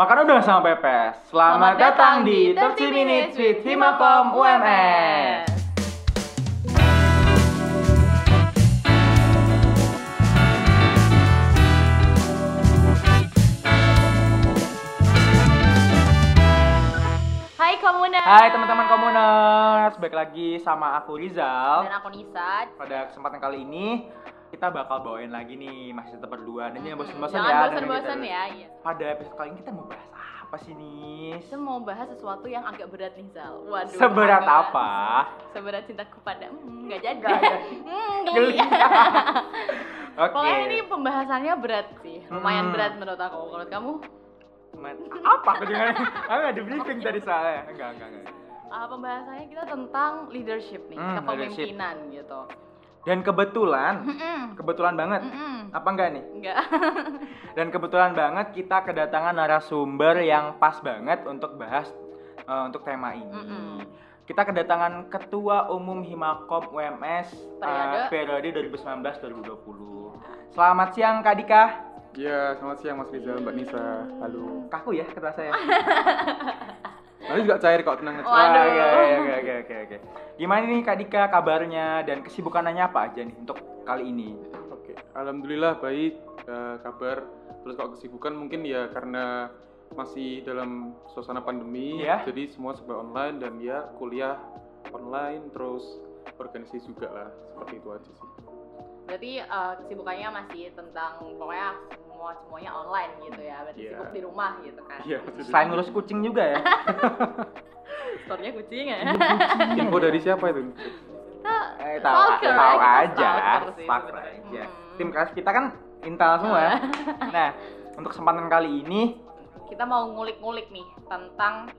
Makan udang sama pepes. Selamat, datang di 30 Minutes with Himakom UMS. Hai Komuners Hai teman-teman komuners, balik lagi sama aku Rizal. Dan aku Nisa Pada kesempatan kali ini kita bakal bawain lagi nih masih tetap berdua dan jangan bosan-bosan Jangan ya. bosan-bosan ya iya. Pada episode kali ini kita mau bahas apa sih nih? Kita mau bahas sesuatu yang agak berat nih Zal Waduh Seberat agak- apa? Seberat cintaku Hmm, nggak jadi Nggak jadi. Geli. geli Oke. Pokoknya ini pembahasannya berat sih Lumayan Hmm. berat menurut aku Menurut kamu? Apa aku dengar? Aku di briefing tadi soalnya. Enggak, enggak, enggak. Ah, pembahasannya kita tentang leadership nih Hmm, Kepemimpinan gitu Dan kebetulan, Mm-mm. kebetulan banget. Mm-mm. Apa enggak nih? Enggak Dan kebetulan banget kita kedatangan narasumber yang pas banget untuk bahas eh, untuk tema ini. Mm-mm. Kita kedatangan Ketua Umum Himakom UMS Periode. periode 2019-2020. Selamat siang Kak Dika. Ya, selamat siang Mas Rizal, Mbak Nisa. Halo. Kaku ya kata saya. Nanti juga cair kok, tenang aja. Waduh. Oke, oke, oke, oke, oke. Gimana nih Kak Dika kabarnya dan kesibukannya apa aja nih untuk kali ini? Oke, alhamdulillah baik eh, kabar. Terus kalau kesibukan mungkin ya karena masih dalam suasana pandemi, Iya. jadi semua serba online dan ya kuliah online terus organisasi juga lah, seperti itu aja sih. Berarti eh, kesibukannya masih tentang pokoknya semua semuanya online gitu ya. Berarti Iya. sibuk di rumah gitu kan. Iya, maksudnya. Selain ngurus kucing juga ya. Store-nya kucing ya. Info dari siapa itu? Kita Eh, tahu, stalker tahu ya, aja, stalker aja. Hmm. Tim kelas kita kan intel semua. ya. Nah, untuk kesempatan kali ini, Kita mau ngulik-ngulik nih tentang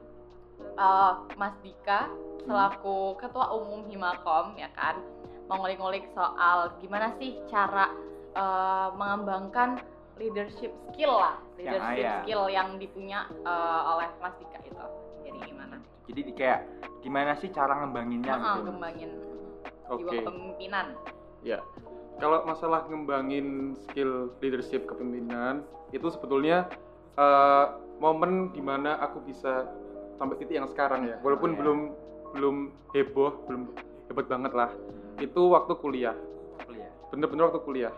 eh, Mas Dika selaku Ketua Umum Himakom ya kan. Mau ngulik-ngulik soal gimana sih cara eh, mengembangkan leadership skill lah, leadership iya. skill yang dipunya eh, oleh Mas Dika itu. Jadi gimana? jadi di- kayak gimana sih cara ngembanginnya Nah, gitu? kembangin Oke. jiwa kepemimpinan. Ya, kalau masalah ngembangin skill leadership kepemimpinan itu sebetulnya eh, momen di mana aku bisa sampai titik yang sekarang ya, walaupun Oh, iya. belum belum heboh, belum hebat banget lah. Itu waktu kuliah, Kuliah. bener-bener waktu kuliah.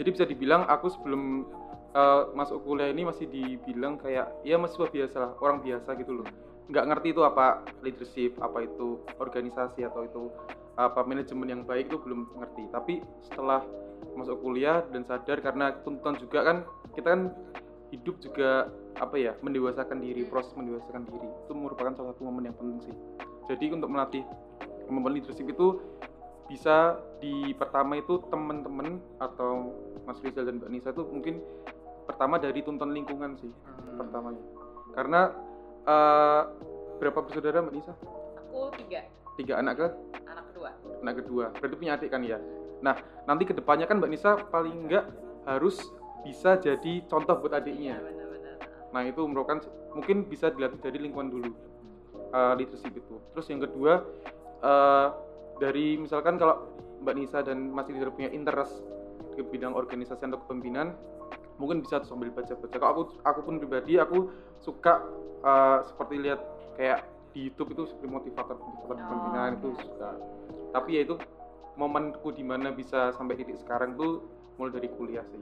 Jadi bisa dibilang aku sebelum eh, masuk kuliah ini masih dibilang kayak ya mahasiswa biasa lah, orang biasa gitu loh. Nggak ngerti itu apa leadership, apa itu organisasi atau itu apa manajemen yang baik itu belum ngerti. Tapi setelah masuk kuliah dan sadar karena tuntutan juga kan kita kan hidup juga apa ya mendewasakan diri proses mendewasakan diri. Itu merupakan salah satu momen yang penting sih. Jadi untuk melatih kemampuan leadership itu bisa di pertama itu teman-teman atau Mas Rizal dan Mbak Nisa itu mungkin pertama dari tuntutan lingkungan sih pertamanya. Karena eh, berapa bersaudara Mbak Nisa? Aku tiga, tiga anak ke? Anak kedua. anak kedua. Berarti punya adik kan ya? Nah nanti ke depannya kan mbak Nisa paling enggak harus bisa jadi contoh buat adiknya. Iya, benar-benar. nah itu merupakan mungkin bisa dilatih dari lingkungan dulu uh, leadership itu. Terus yang kedua uh, dari misalkan kalau mbak Nisa dan Mas Rizal punya interest ke bidang organisasi atau kepemimpinan mungkin bisa tuh sambil baca-baca kalau aku aku pun pribadi aku suka uh, seperti lihat kayak di YouTube itu seperti motivator motivator Oh, kepemimpinan itu iya. suka tapi ya itu momenku di mana bisa sampai titik sekarang tuh mulai dari kuliah sih.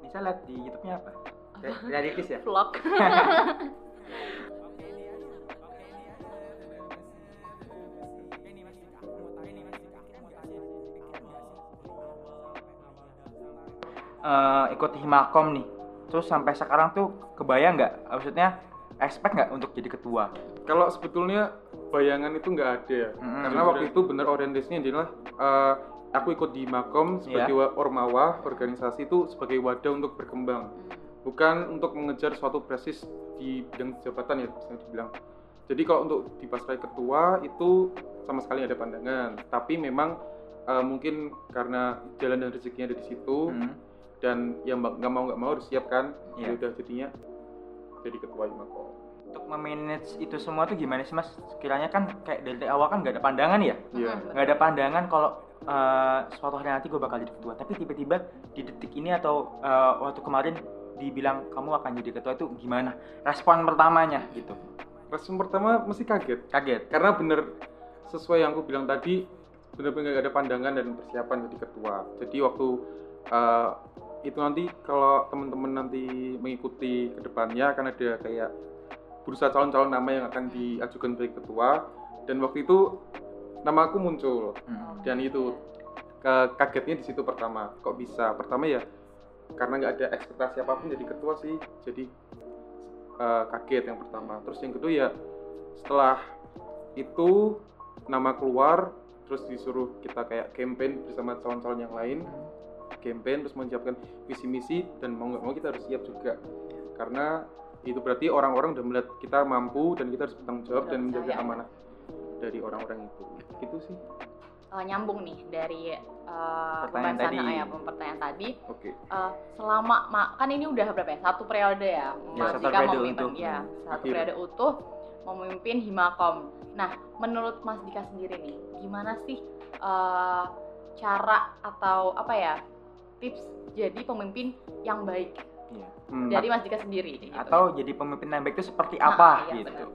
Bisa lihat di YouTube-nya apa? Dari Kis ya? Vlog. Eh, ikut Himakom nih. Terus sampai sekarang tuh kebayang nggak? Maksudnya expect nggak untuk jadi ketua? Kalau sebetulnya bayangan itu nggak ada ya, Mm-mm. karena waktu itu bener orientasinya adalah eh, aku ikut di Makom sebagai Iya. wa- ormawa organisasi itu sebagai wadah untuk berkembang, bukan untuk mengejar suatu presis di bidang jabatan ya bisa dibilang. Jadi kalau untuk di pasrai ketua itu sama sekali nggak ada pandangan, tapi memang eh, mungkin karena jalan dan rezekinya ada di situ Hmm. Dan yang nggak mau nggak mau harus siap kan, Iya. ya udah jadinya jadi ketua di Makom. Untuk memanage itu semua tuh gimana sih mas? Kiranya kan kayak dari awal kan nggak ada pandangan ya? Iya. Nggak ada pandangan kalau eh, suatu hari nanti gue bakal jadi ketua tapi tiba-tiba di detik ini atau eh, waktu kemarin dibilang kamu akan jadi ketua itu gimana respon pertamanya gitu respon pertama mesti kaget kaget karena bener sesuai yang aku bilang tadi bener-bener gak ada pandangan dan persiapan jadi ketua jadi waktu uh, itu nanti kalau teman-teman nanti mengikuti ke depannya akan ada kayak berusaha calon-calon nama yang akan diajukan sebagai ketua. Dan waktu itu nama aku muncul. Hmm. dan itu ke kagetnya di situ pertama. Kok bisa? Pertama ya karena nggak ada ekspektasi apa pun jadi ketua sih. Jadi eh, kaget yang pertama. Terus yang kedua ya setelah itu nama keluar terus disuruh kita kayak campaign bersama calon-calon yang lain campaign terus menyiapkan visi misi dan mau nggak mau kita harus siap juga. Karena itu berarti orang-orang udah melihat kita mampu dan kita harus bertanggung jawab dan menjaga Percaya. amanah dari orang-orang itu. Itu sih. Eh, nyambung nih dari uh, Pertanyaan tadi. ya pertanyaan tadi. Oke. Eh, selama ma- kan ini udah berapa ya? Satu periode ya? Mas satu periode memimpin utuh. ya satu Akhir. periode utuh memimpin Himakom nah menurut Mas Dika sendiri nih gimana sih eh, cara atau apa ya tips jadi pemimpin yang baik Iya. Hmm, dari Mas Dika sendiri gitu. atau jadi pemimpin yang baik itu seperti Nah, apa iya, gitu benar.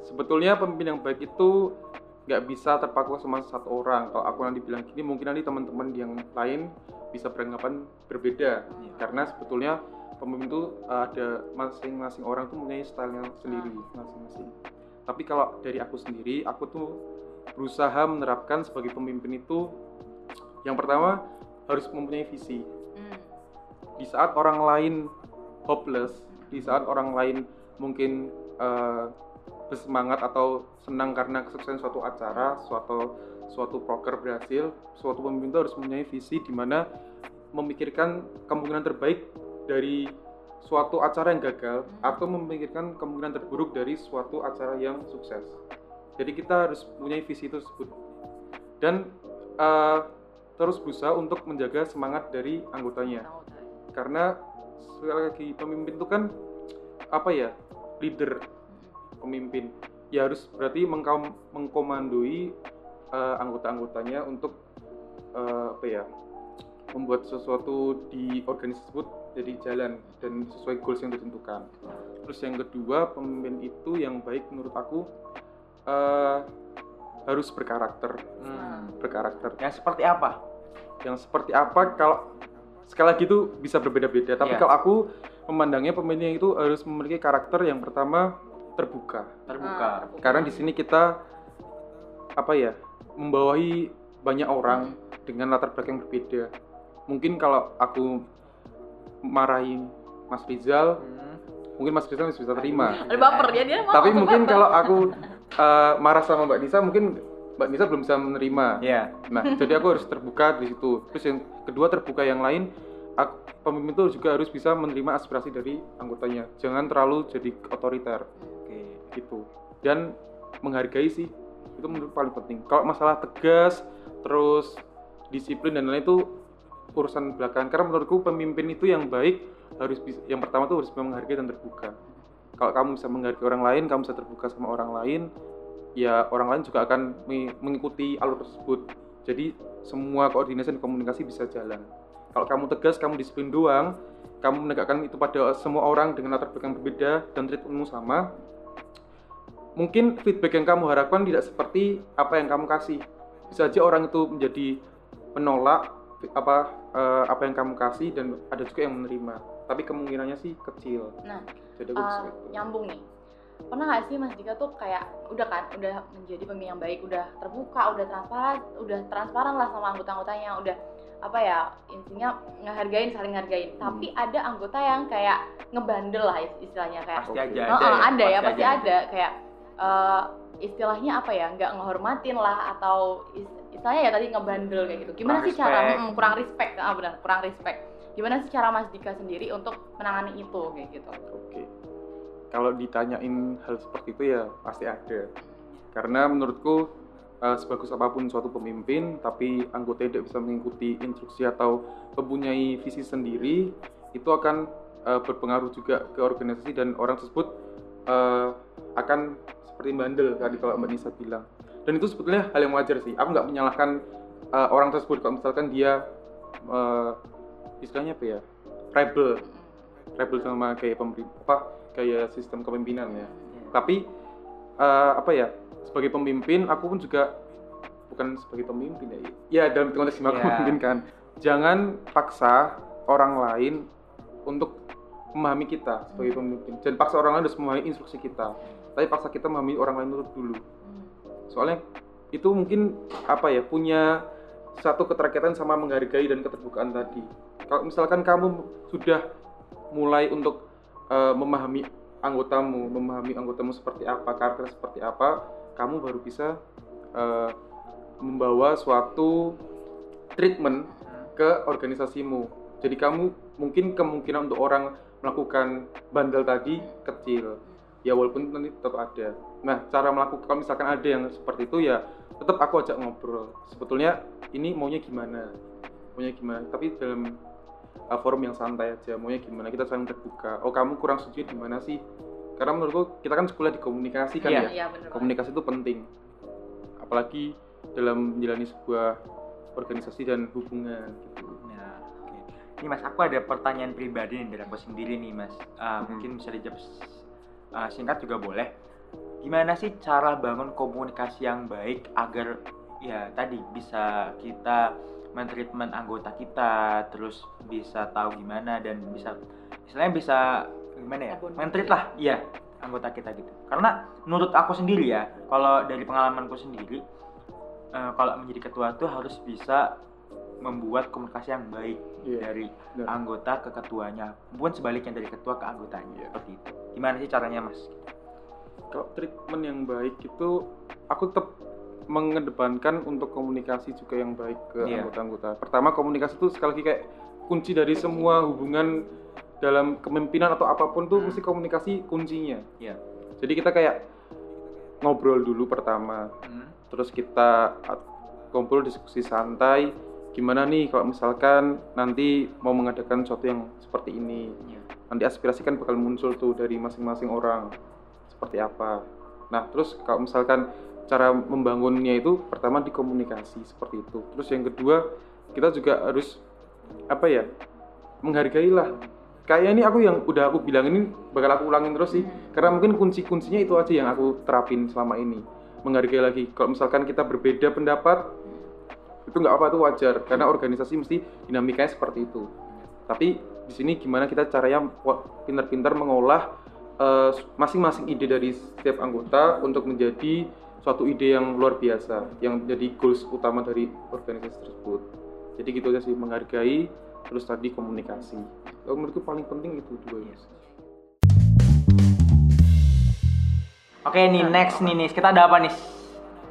sebetulnya pemimpin yang baik itu nggak bisa terpaku sama satu orang kalau aku nanti bilang gini mungkin nanti teman-teman yang lain bisa beranggapan berbeda Iya. karena sebetulnya pemimpin itu ada masing-masing orang tuh mempunyai stylenya sendiri masing-masing tapi kalau dari aku sendiri aku tuh berusaha menerapkan sebagai pemimpin itu yang pertama harus mempunyai visi Hmm. di saat orang lain hopeless, di saat orang lain mungkin eh, bersemangat atau senang karena kesuksesan suatu acara, suatu suatu proker berhasil, suatu pemimpin itu harus mempunyai visi di mana memikirkan kemungkinan terbaik dari suatu acara yang gagal atau memikirkan kemungkinan terburuk dari suatu acara yang sukses. Jadi kita harus mempunyai visi itu tersebut dan eh, terus berusaha untuk menjaga semangat dari anggotanya. Karena sekali lagi pemimpin itu kan apa ya leader pemimpin. Ya harus berarti mengkom- mengkomandoi eh, anggota-anggotanya untuk eh, apa ya membuat sesuatu di organisasi tersebut jadi jalan dan sesuai goals yang ditentukan. Terus yang kedua pemimpin itu yang baik menurut aku eh, harus berkarakter. Hmm. berkarakter. Yang seperti apa yang seperti apa kalau sekali lagi itu bisa berbeda-beda. Tapi Iya. kalau aku memandangnya pemimpin itu harus memiliki karakter yang pertama terbuka. Terbuka. Ah, karena di sini kita apa ya membawahi banyak orang dengan latar belakang yang berbeda. Mungkin kalau aku marahin Mas Rizal Hmm. mungkin Mas Rizal bisa terima. Ada baper dia dia tapi mungkin kalau aku eh, marah sama Mbak Nisa mungkin Mbak Nisa belum bisa menerima Iya. Nah, jadi aku harus terbuka di situ. Terus yang kedua terbuka yang lain, aku, pemimpin itu juga harus bisa menerima aspirasi dari anggotanya. Jangan terlalu jadi otoriter Oke. gitu. Dan menghargai sih itu menurut paling penting. Kalau masalah tegas, terus disiplin dan lain-lain itu urusan belakangan. Karena menurutku pemimpin itu yang baik harus bisa, yang pertama tuh harus bisa menghargai dan terbuka. Kalau kamu bisa menghargai orang lain, kamu bisa terbuka sama orang lain, ya orang lain juga akan me- mengikuti alur tersebut. Jadi semua koordinasi dan komunikasi bisa jalan. Kalau kamu tegas, kamu disiplin doang, kamu menegakkan itu pada semua orang dengan latar belakang berbeda dan treatmentmu sama, mungkin feedback yang kamu harapkan tidak seperti apa yang kamu kasih. Bisa aja orang itu menjadi menolak apa eh, apa yang kamu kasih dan ada juga yang menerima. Tapi kemungkinannya sih kecil. Nah, Jadi Uh, nyambung nih pernah nggak sih Mas Dika tuh kayak udah kan udah menjadi pemimpin yang baik udah terbuka udah transparan udah transparan lah sama anggota-anggotanya udah apa ya intinya ngehargain saling ngehargain Hmm. tapi ada anggota yang kayak ngebandel lah is- istilahnya kayak Pasti aja Oh, ada. oh, ada ya Pasti pasti aja. ada kayak eh, istilahnya apa ya nggak ngehormatin lah atau is- istilahnya ya tadi ngebandel kayak gitu gimana Kurang sih cara respect. mm, kurang respect ah benar kurang respect gimana sih cara Mas Dika sendiri untuk menangani itu kayak gitu Oke. Kalau ditanyain hal seperti itu ya pasti ada. Karena menurutku eh, sebagus apa pun suatu pemimpin, tapi anggota tidak bisa mengikuti instruksi atau mempunyai visi sendiri, itu akan eh, berpengaruh juga ke organisasi dan orang tersebut eh, akan seperti bandel tadi kalau Mbak Nisa bilang. Dan itu sebetulnya hal yang wajar sih. Aku nggak menyalahkan eh, orang tersebut kalau misalkan dia eh, istilahnya apa ya rebel rebel sama gaya pemerintah apa gaya sistem kepemimpinan ya. Tapi eh, apa ya sebagai pemimpin aku pun juga bukan sebagai pemimpin ya ya dalam konteks Iya. pemimpin kan. Jangan paksa orang lain untuk memahami kita sebagai pemimpin. Jangan paksa orang lain harus memahami instruksi kita. Tapi paksa kita memahami orang lain dulu dulu. Hmm. soalnya itu mungkin apa ya punya satu keterkaitan sama menghargai dan keterbukaan tadi. Kalau misalkan kamu sudah mulai untuk eh, memahami anggotamu memahami anggotamu seperti apa karakter seperti apa kamu baru bisa eh, membawa suatu treatment ke organisasimu. Jadi kamu mungkin kemungkinan untuk orang melakukan bandel tadi kecil. Ya walaupun nanti tetap ada. Nah cara melakukan kalau misalkan ada yang seperti itu ya tetap aku ajak ngobrol. Sebetulnya ini maunya gimana? Maunya gimana? Tapi dalam uh, forum yang santai aja maunya gimana kita saling terbuka oh kamu kurang setuju di mana sih karena menurutku kita kan sekolah di komunikasi kan Iya. ya Iya bener komunikasi itu penting apalagi dalam menjalani sebuah organisasi dan hubungan gitu Nah, oke. Ini Mas, aku ada pertanyaan pribadi nih dari aku sendiri nih Mas. Ah, Hmm. Mungkin bisa dijawab ah, singkat juga boleh. Gimana sih cara bangun komunikasi yang baik agar ya tadi bisa kita mentreatment anggota kita, terus bisa tahu gimana dan bisa istilahnya bisa gimana ya? Mentreat lah, iya anggota kita gitu. Karena menurut aku sendiri ya, kalau dari pengalamanku sendiri, eh, kalau menjadi ketua tuh harus bisa membuat komunikasi yang baik Iya, dari benar. anggota ke ketuanya, pun sebaliknya dari ketua ke anggotanya Iya. seperti itu. Gimana sih caranya, Mas? kalau treatment yang baik itu aku tetap mengedepankan untuk komunikasi juga yang baik ke Iya. anggota-anggota. Pertama komunikasi itu sekali lagi kayak kunci dari semua hubungan dalam kepemimpinan atau apa pun tuh Hmm. mesti komunikasi kuncinya. Iya. Jadi kita kayak ngobrol dulu pertama, Hmm. terus kita ngobrol diskusi santai. Gimana nih kalau misalkan nanti mau mengadakan sesuatu yang seperti ini? Iya. nanti aspirasi kan bakal muncul tuh dari masing-masing orang seperti apa. Nah, terus kalau misalkan cara membangunnya itu pertama di komunikasi seperti itu. Terus yang kedua kita juga harus apa ya menghargailah. Kayak ini aku yang udah aku bilang ini bakal aku ulangin terus sih. Karena mungkin kunci-kuncinya itu aja yang aku terapin selama ini. Menghargai lagi. Kalau misalkan kita berbeda pendapat itu nggak apa itu wajar karena organisasi mesti dinamikanya seperti itu. Tapi di sini gimana kita caranya pintar-pintar mengolah eh, masing-masing ide dari setiap anggota untuk menjadi suatu ide yang luar biasa yang jadi goals utama dari organisasi tersebut. Jadi gitu aja sih menghargai terus tadi komunikasi. Kalau menurutku paling penting itu dua Iya. itu. Oke nih, next nih, nih. Kita ada apa nih?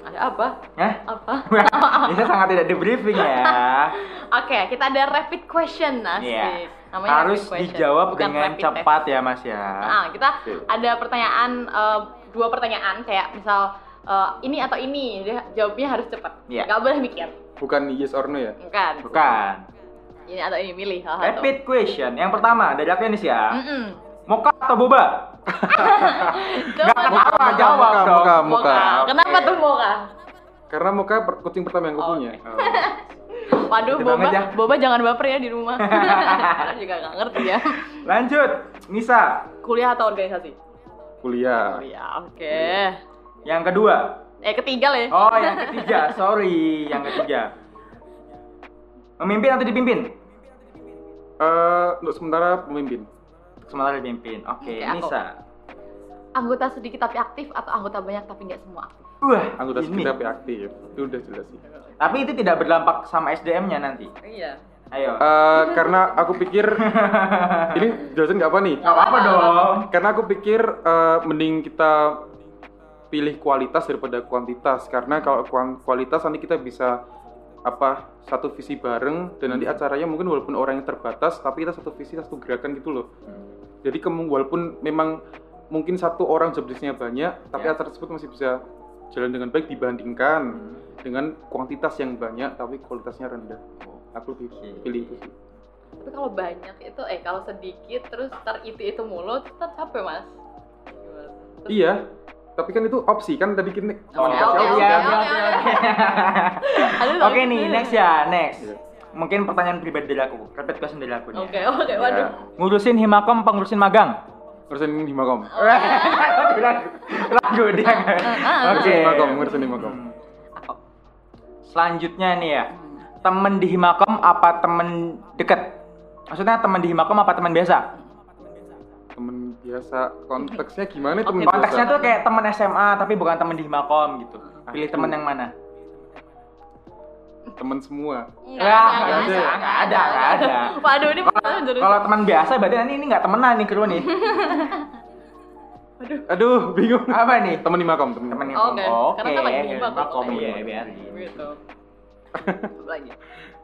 Ada apa? Hah? Apa? Bisa sangat tidak di briefing ya. Oke, kita ada rapid question asik. Iya. Namanya Harus rapid question, dijawab bukan dengan rapid cepat ya, Mas ya. test. Nah, kita Oke. ada pertanyaan eh, dua pertanyaan kayak misal eh, ini atau ini, dia jawabnya harus cepat. Iya. Gak boleh mikir. Bukan yes or no ya? Bukan. Bukan. Ini atau ini milih salah satu. Rapid question. Yang pertama dari aku nih ya. Mm-mm. Mocha atau boba? Nggak jawab. apa-apa, jawab mocha, mocha. Mocha. Kenapa tuh mocha? Karena per- kucing pertama yang aku Oh. punya. Waduh, Gitu boba, ya. boba jangan baper ya di rumah. Karena juga gak ngerti ya. Lanjut, Nisa. Kuliah atau organisasi? Kuliah. Kuliah, oke. Yang kedua. Eh ketiga lah ya. Oh, yang ketiga. Sorry, yang ketiga. Memimpin atau dipimpin? Eh, untuk sementara pemimpin. Sementara dipimpin. Oke, Oke, aku. Nisa. Anggota sedikit tapi aktif atau anggota banyak tapi nggak semua aktif? Wah, Anggota ini. kita aktif. Itu udah jelas sih. Tapi itu tidak berdampak sama SDM-nya nanti. Iya. Ayo. Eh, karena aku pikir ini jelasin nggak apa nih? Gak apa-apa dong. Karena aku pikir eh, mending kita pilih kualitas daripada kuantitas. Karena kalau kualitas nanti kita bisa apa satu visi bareng dan nanti acaranya mungkin walaupun orangnya terbatas tapi kita satu visi satu gerakan gitu loh. Jadi kemu- walaupun memang mungkin satu orang job desk-nya banyak tapi Ya. acara tersebut masih bisa jalan dengan baik dibandingkan dengan kuantitas yang banyak tapi kualitasnya rendah. Aku lebih Oke. pilih itu sih. Tapi kalau banyak itu, eh kalau sedikit terus ntar itu itu mulu, ntar capek mas. Terus- Iya, tapi kan itu opsi kan tadi kita Oh, komunikasi oke, opsi oke, iya, kan? oke, oke, oke. oke. Nih, next ya, next. Iya. mungkin pertanyaan pribadi dari aku, rapid question dari aku nih. Oke, oke, waduh. Ya. Ngurusin himakom, apa ngurusin magang? Ngurusin Himakom. Lagu, dia. Ah, Oke. Himakom, ngurusin Himakom. Hmm. Selanjutnya nih ya, temen di himakom apa temen deket? Maksudnya temen di himakom apa temen biasa? Temen biasa, konteksnya gimana Oke, temen Konteksnya biasa? tuh kayak temen SMA tapi bukan temen di himakom gitu. Pilih Aduh. temen yang mana? Temen semua. Ya, nggak bisa. ada, nggak ada, nggak ada. Waduh, ini. Kalau teman biasa berarti ini ini nggak temenan nih kru nih. Aduh, bingung. Apa nih? Temen Himakom, temen Temen Himakom. Oke, Oke, karena kan lagi himakom. iya, biarin. Gitu. Lagi.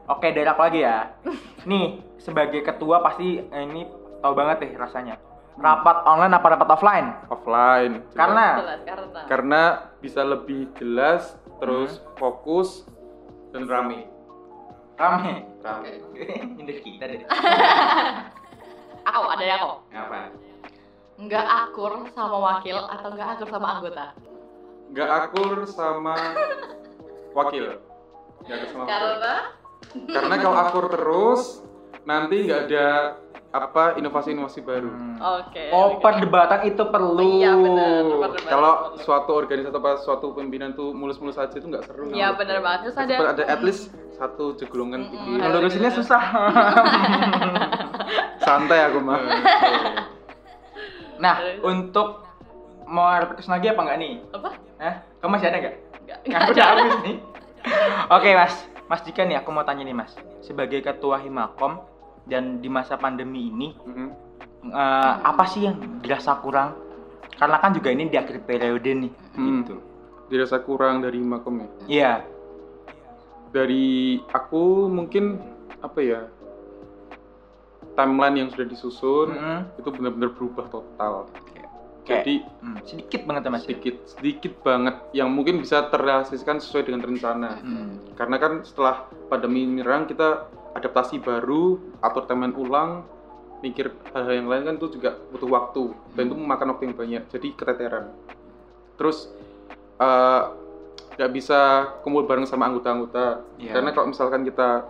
Oke, dari aku lagi ya. Nih, sebagai ketua pasti eh, ini tahu banget deh rasanya. Rapat online apa rapat offline? Offline. jelas. Karena Jelas karena. karena bisa lebih jelas, terus Hmm. fokus dan rame. rame. Rame. Nyindir kita deh. Aku ada ya kok. Apa? Nggak akur sama wakil atau nggak akur sama anggota? Nggak akur sama wakil. Nggak akur sama wakil. Karena Karena kalau akur terus, nanti nggak ada apa inovasi-inovasi baru. Hmm. Oke. Oh, oke. perdebatan itu perlu. Iya, benar. Kalau perlu. suatu organisasi atau suatu pimpinan tuh mulus-mulus aja itu nggak seru. Iya benar banget. Terus ada ada at least satu jeglongan Mm-mm. gitu. Ngelurusinnya susah. Santai aku mah. nah, untuk mau repetition lagi apa enggak nih? apa? Hah? Kamu masih ada nggak? Enggak. Aku udah habis nih. Oke mas, Mas Dika nih aku mau tanya nih mas, sebagai ketua Himakom dan di masa pandemi ini Mhm. eh, apa sih yang dirasa kurang? Karena kan juga ini di akhir periode nih, Hmm. gitu. Dirasa kurang dari makom ya. Iya, Dari aku mungkin apa ya? Timeline yang sudah disusun Mm-mm. itu benar-benar berubah total. kayak Jadi hmm, sedikit banget ya mas. sedikit sedikit banget yang mungkin bisa terrealisasikan sesuai dengan rencana. Hmm. Karena kan setelah pandemi menyerang kita adaptasi baru, atur timeline ulang, mikir hal-hal yang lain kan itu juga butuh waktu dan itu memakan waktu yang banyak. Jadi keteteran. Terus eh, nggak bisa kumpul bareng sama anggota-anggota. Iya. Karena kalau misalkan kita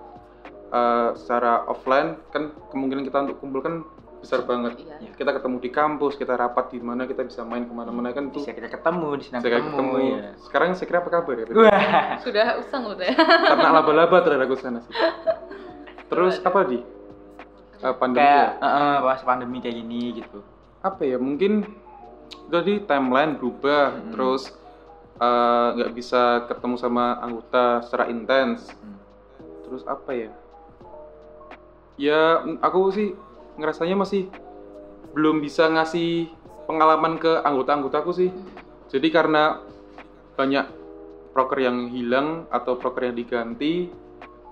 eh, secara offline kan kemungkinan kita untuk kumpul kan besar banget. Iya. Kita ketemu di kampus, kita rapat di mana, kita bisa main ke mana-mana kan itu Bisa kita ketemu, di saya ketemu. ketemu. iya. Sekarang saya kira apa kabar ya? Wah, Sudah usang udah. Ternak laba-laba terhadap aku sana sih. Terus apa di? Eh, pandemi kayak ya? eh, eh, pas pandemi kayak gini gitu. Apa ya? Mungkin jadi timeline berubah, Hmm. terus eh, nggak bisa ketemu sama anggota secara intens. Hmm. Terus apa ya? Ya aku sih ngerasanya masih belum bisa ngasih pengalaman ke anggota-anggotaku sih. Jadi karena banyak proker yang hilang atau proker yang diganti,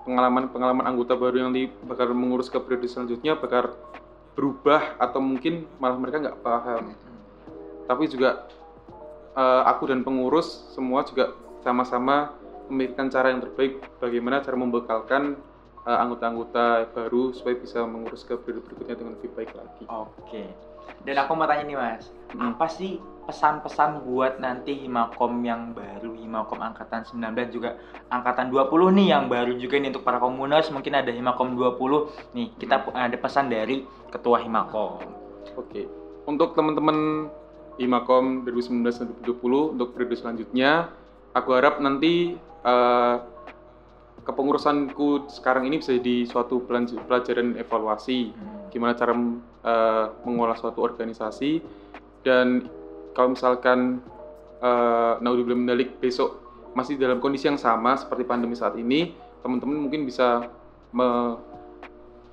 pengalaman-pengalaman anggota baru yang di, bakal mengurus ke periode selanjutnya bakal berubah atau mungkin malah mereka nggak paham. Tapi juga eh, aku dan pengurus semua juga sama-sama memikirkan cara yang terbaik bagaimana cara membekalkan eh, anggota-anggota baru supaya bisa mengurus ke periode berikutnya dengan lebih baik lagi. Oke. Dan aku mau tanya nih mas, Hmm. apa sih pesan-pesan buat nanti Himakom yang baru, Himakom angkatan 19 juga angkatan 20 nih yang baru juga nih untuk para komuners. Mungkin ada Himakom 20 nih kita ada pesan dari ketua Himakom. Oke, untuk teman-teman Himakom 2019-2020 untuk periode selanjutnya, aku harap nanti eh, kepengurusanku sekarang ini bisa jadi suatu pelajaran evaluasi. Gimana cara eh, mengolah suatu organisasi. Dan kalau misalkan uh, naudzubillah mendalik besok masih dalam kondisi yang sama seperti pandemi saat ini teman-teman mungkin bisa me,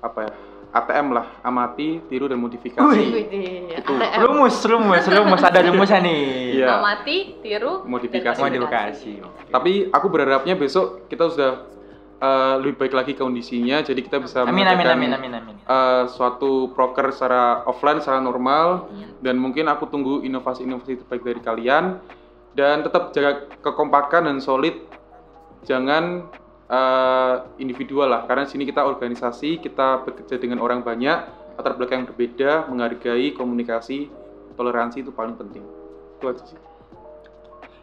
apa ya ATM lah amati tiru dan modifikasi Wih. Widih, Itu. ATM. Rumus, rumus, rumus ada rumusnya nih. Iya. Amati, tiru, Modifikasi. dan Modifikasi. tapi aku berharapnya besok kita sudah uh, lebih baik lagi kondisinya. Jadi kita bisa Amin amin amin amin amin. uh, suatu proker secara offline secara normal. Hmm. dan mungkin aku tunggu inovasi-inovasi terbaik dari kalian. Dan tetap jaga kekompakan dan solid. Jangan uh, individual lah. Karena sini kita organisasi kita bekerja dengan orang banyak. Latar belakang yang berbeda menghargai komunikasi toleransi itu paling penting. Itu aja sih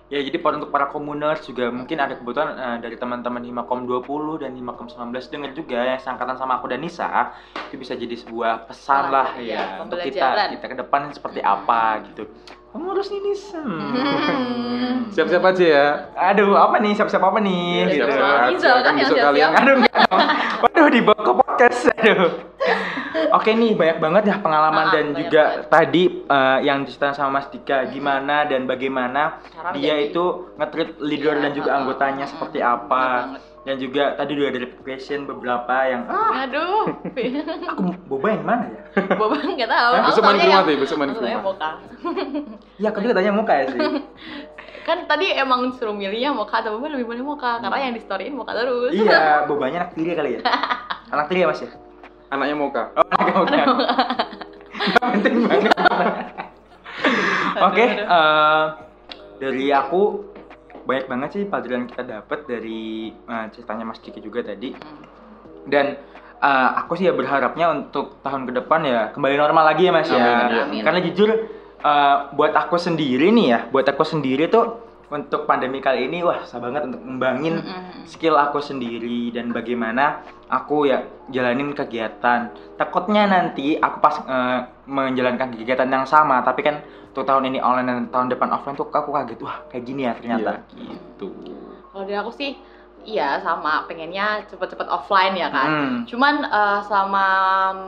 Ya jadi untuk para komuners juga mungkin ada kebutuhan eh, dari teman-teman Himakom 20 dan Himakom 19 dengar juga yang sangkatan sama aku dan Nisa itu bisa jadi sebuah pesan lah Iya, ya untuk kita kita ke depan seperti apa gitu. Pengurus ini Nisa. Hmm. Siap-siap aja ya. Aduh, apa nih? Siap-siap apa nih? Ya, gitu. siap-siap. Rizal kan Silakan yang besok kalian Aduh. Waduh, dibawa ke podcast. Aduh. Oke nih, banyak banget ya pengalaman Ah, dan banyak juga banget. tadi eh, yang diceritain sama Mas Dika gimana dan bagaimana Cara dia menjadi- itu nge-treat leader Iya, dan juga ah, anggotanya ah, seperti ah, apa. Dan juga tadi juga dari question beberapa yang ah, Aduh, aku boba yang mana ya? Boba nggak tahu. Eh, Aku besok main ke rumah tuh, besok main ke rumah. Iya, juga tanya muka ya sih. Kan tadi emang suruh milihnya Mocha atau Boba lebih milih Mocha karena yang di storyin Mocha terus. iya, bobanya anak tiri kali ya. Anak tiri ya Mas ya? Anaknya Moka. Oh, anaknya muka. Nggak penting banget. Oke, Aduh, aduh. eh, dari aku banyak banget sih pelajaran kita dapat dari eh, ceritanya Mas Diki juga tadi. Hmm. Dan eh, aku sih ya berharapnya untuk tahun ke depan ya kembali normal lagi ya Mas ya. Amin, iya. Amin. Karena jujur eh, buat aku sendiri nih ya, buat aku sendiri tuh untuk pandemi kali ini wah susah banget untuk ngembangin Mm-mm. skill aku sendiri dan bagaimana aku ya jalanin kegiatan. Takutnya nanti aku pas eh, menjalankan kegiatan yang sama, tapi kan untuk tahun ini online dan tahun depan offline tuh aku kaget wah kayak gini ya ternyata gitu. Kalau dari aku sih iya sama pengennya cepet-cepet offline ya kan. Hmm. Cuman eh, selama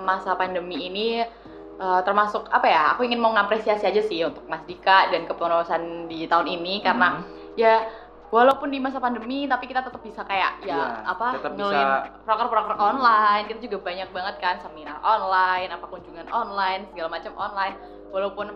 masa pandemi ini eh, termasuk apa ya? Aku ingin mau ngapresiasi aja sih untuk Mas Dika dan kepengurusan di tahun ini karena Hmm. ya walaupun di masa pandemi tapi kita tetap bisa kayak ya Iya, apa ngeluin proker-proker online kita juga banyak banget kan seminar online apa kunjungan online segala macam online walaupun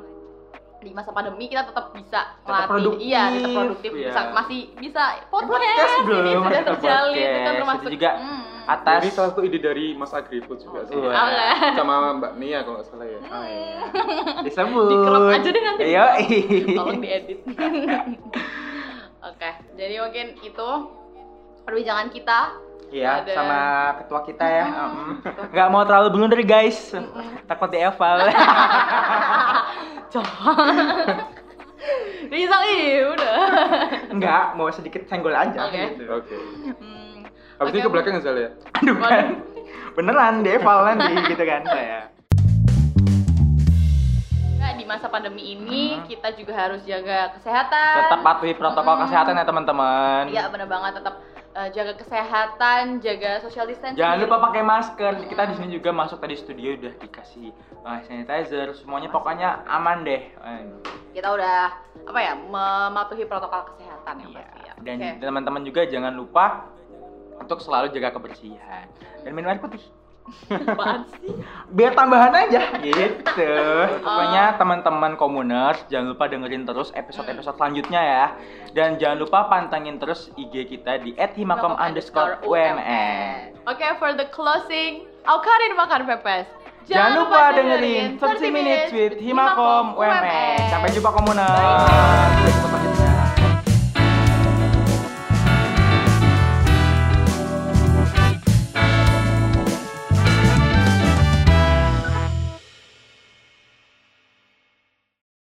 di masa pandemi kita tetap bisa Tetap melatih produktif, iya tetap produktif iya. bisa masih bisa podcast, Podcast, bro, ini sudah terjalin itu kan podcast. termasuk Itu juga hmm. Atas Ini salah satu ide dari Mas Agripto juga sih. Wah. Oke. Sama Mbak Nia kalau nggak salah ya. Oh, iya. Disebut. Dikerap aja deh nanti. Iya. tolong diedit oke jadi mungkin itu perbincangan kita Iya, Ada- sama ketua kita ya. Hmm. Mm. Nggak mau terlalu blunder guys. Takut di eval. Rizal ih udah Enggak, mau sedikit senggol aja Oke. gitu. Oke. Hmm, Habis ini oke. ke belakang Zal ya. Aduh Waduh. kan. Beneran di eval nanti gitu kan saya. Nah, di masa pandemi ini Hmm. kita juga harus jaga kesehatan Tetap patuhi protokol Mm. kesehatan ya teman-teman. iya bener banget tetap eh, jaga kesehatan jaga social distancing Jangan lupa pakai masker. Kita di sini juga masuk tadi studio udah dikasih uh, sanitizer. Semuanya pokoknya aman deh. Eh, kita udah apa ya mematuhi protokol kesehatan yang Iya. pasti ya Dan Oke. teman-teman juga jangan lupa untuk selalu jaga kebersihan dan minum air putih. Apaan sih? Biar tambahan aja gitu. Oh. Pokoknya teman-teman komuners jangan lupa dengerin terus episode-episode selanjutnya ya. Dan jangan lupa pantengin terus IG kita di @himakom underscore UMN. Oke, for the closing, Aukarin makan pepes. Jangan lupa dengerin 30 minutes with Himakom UMN. Sampai jumpa komuners. Jumpa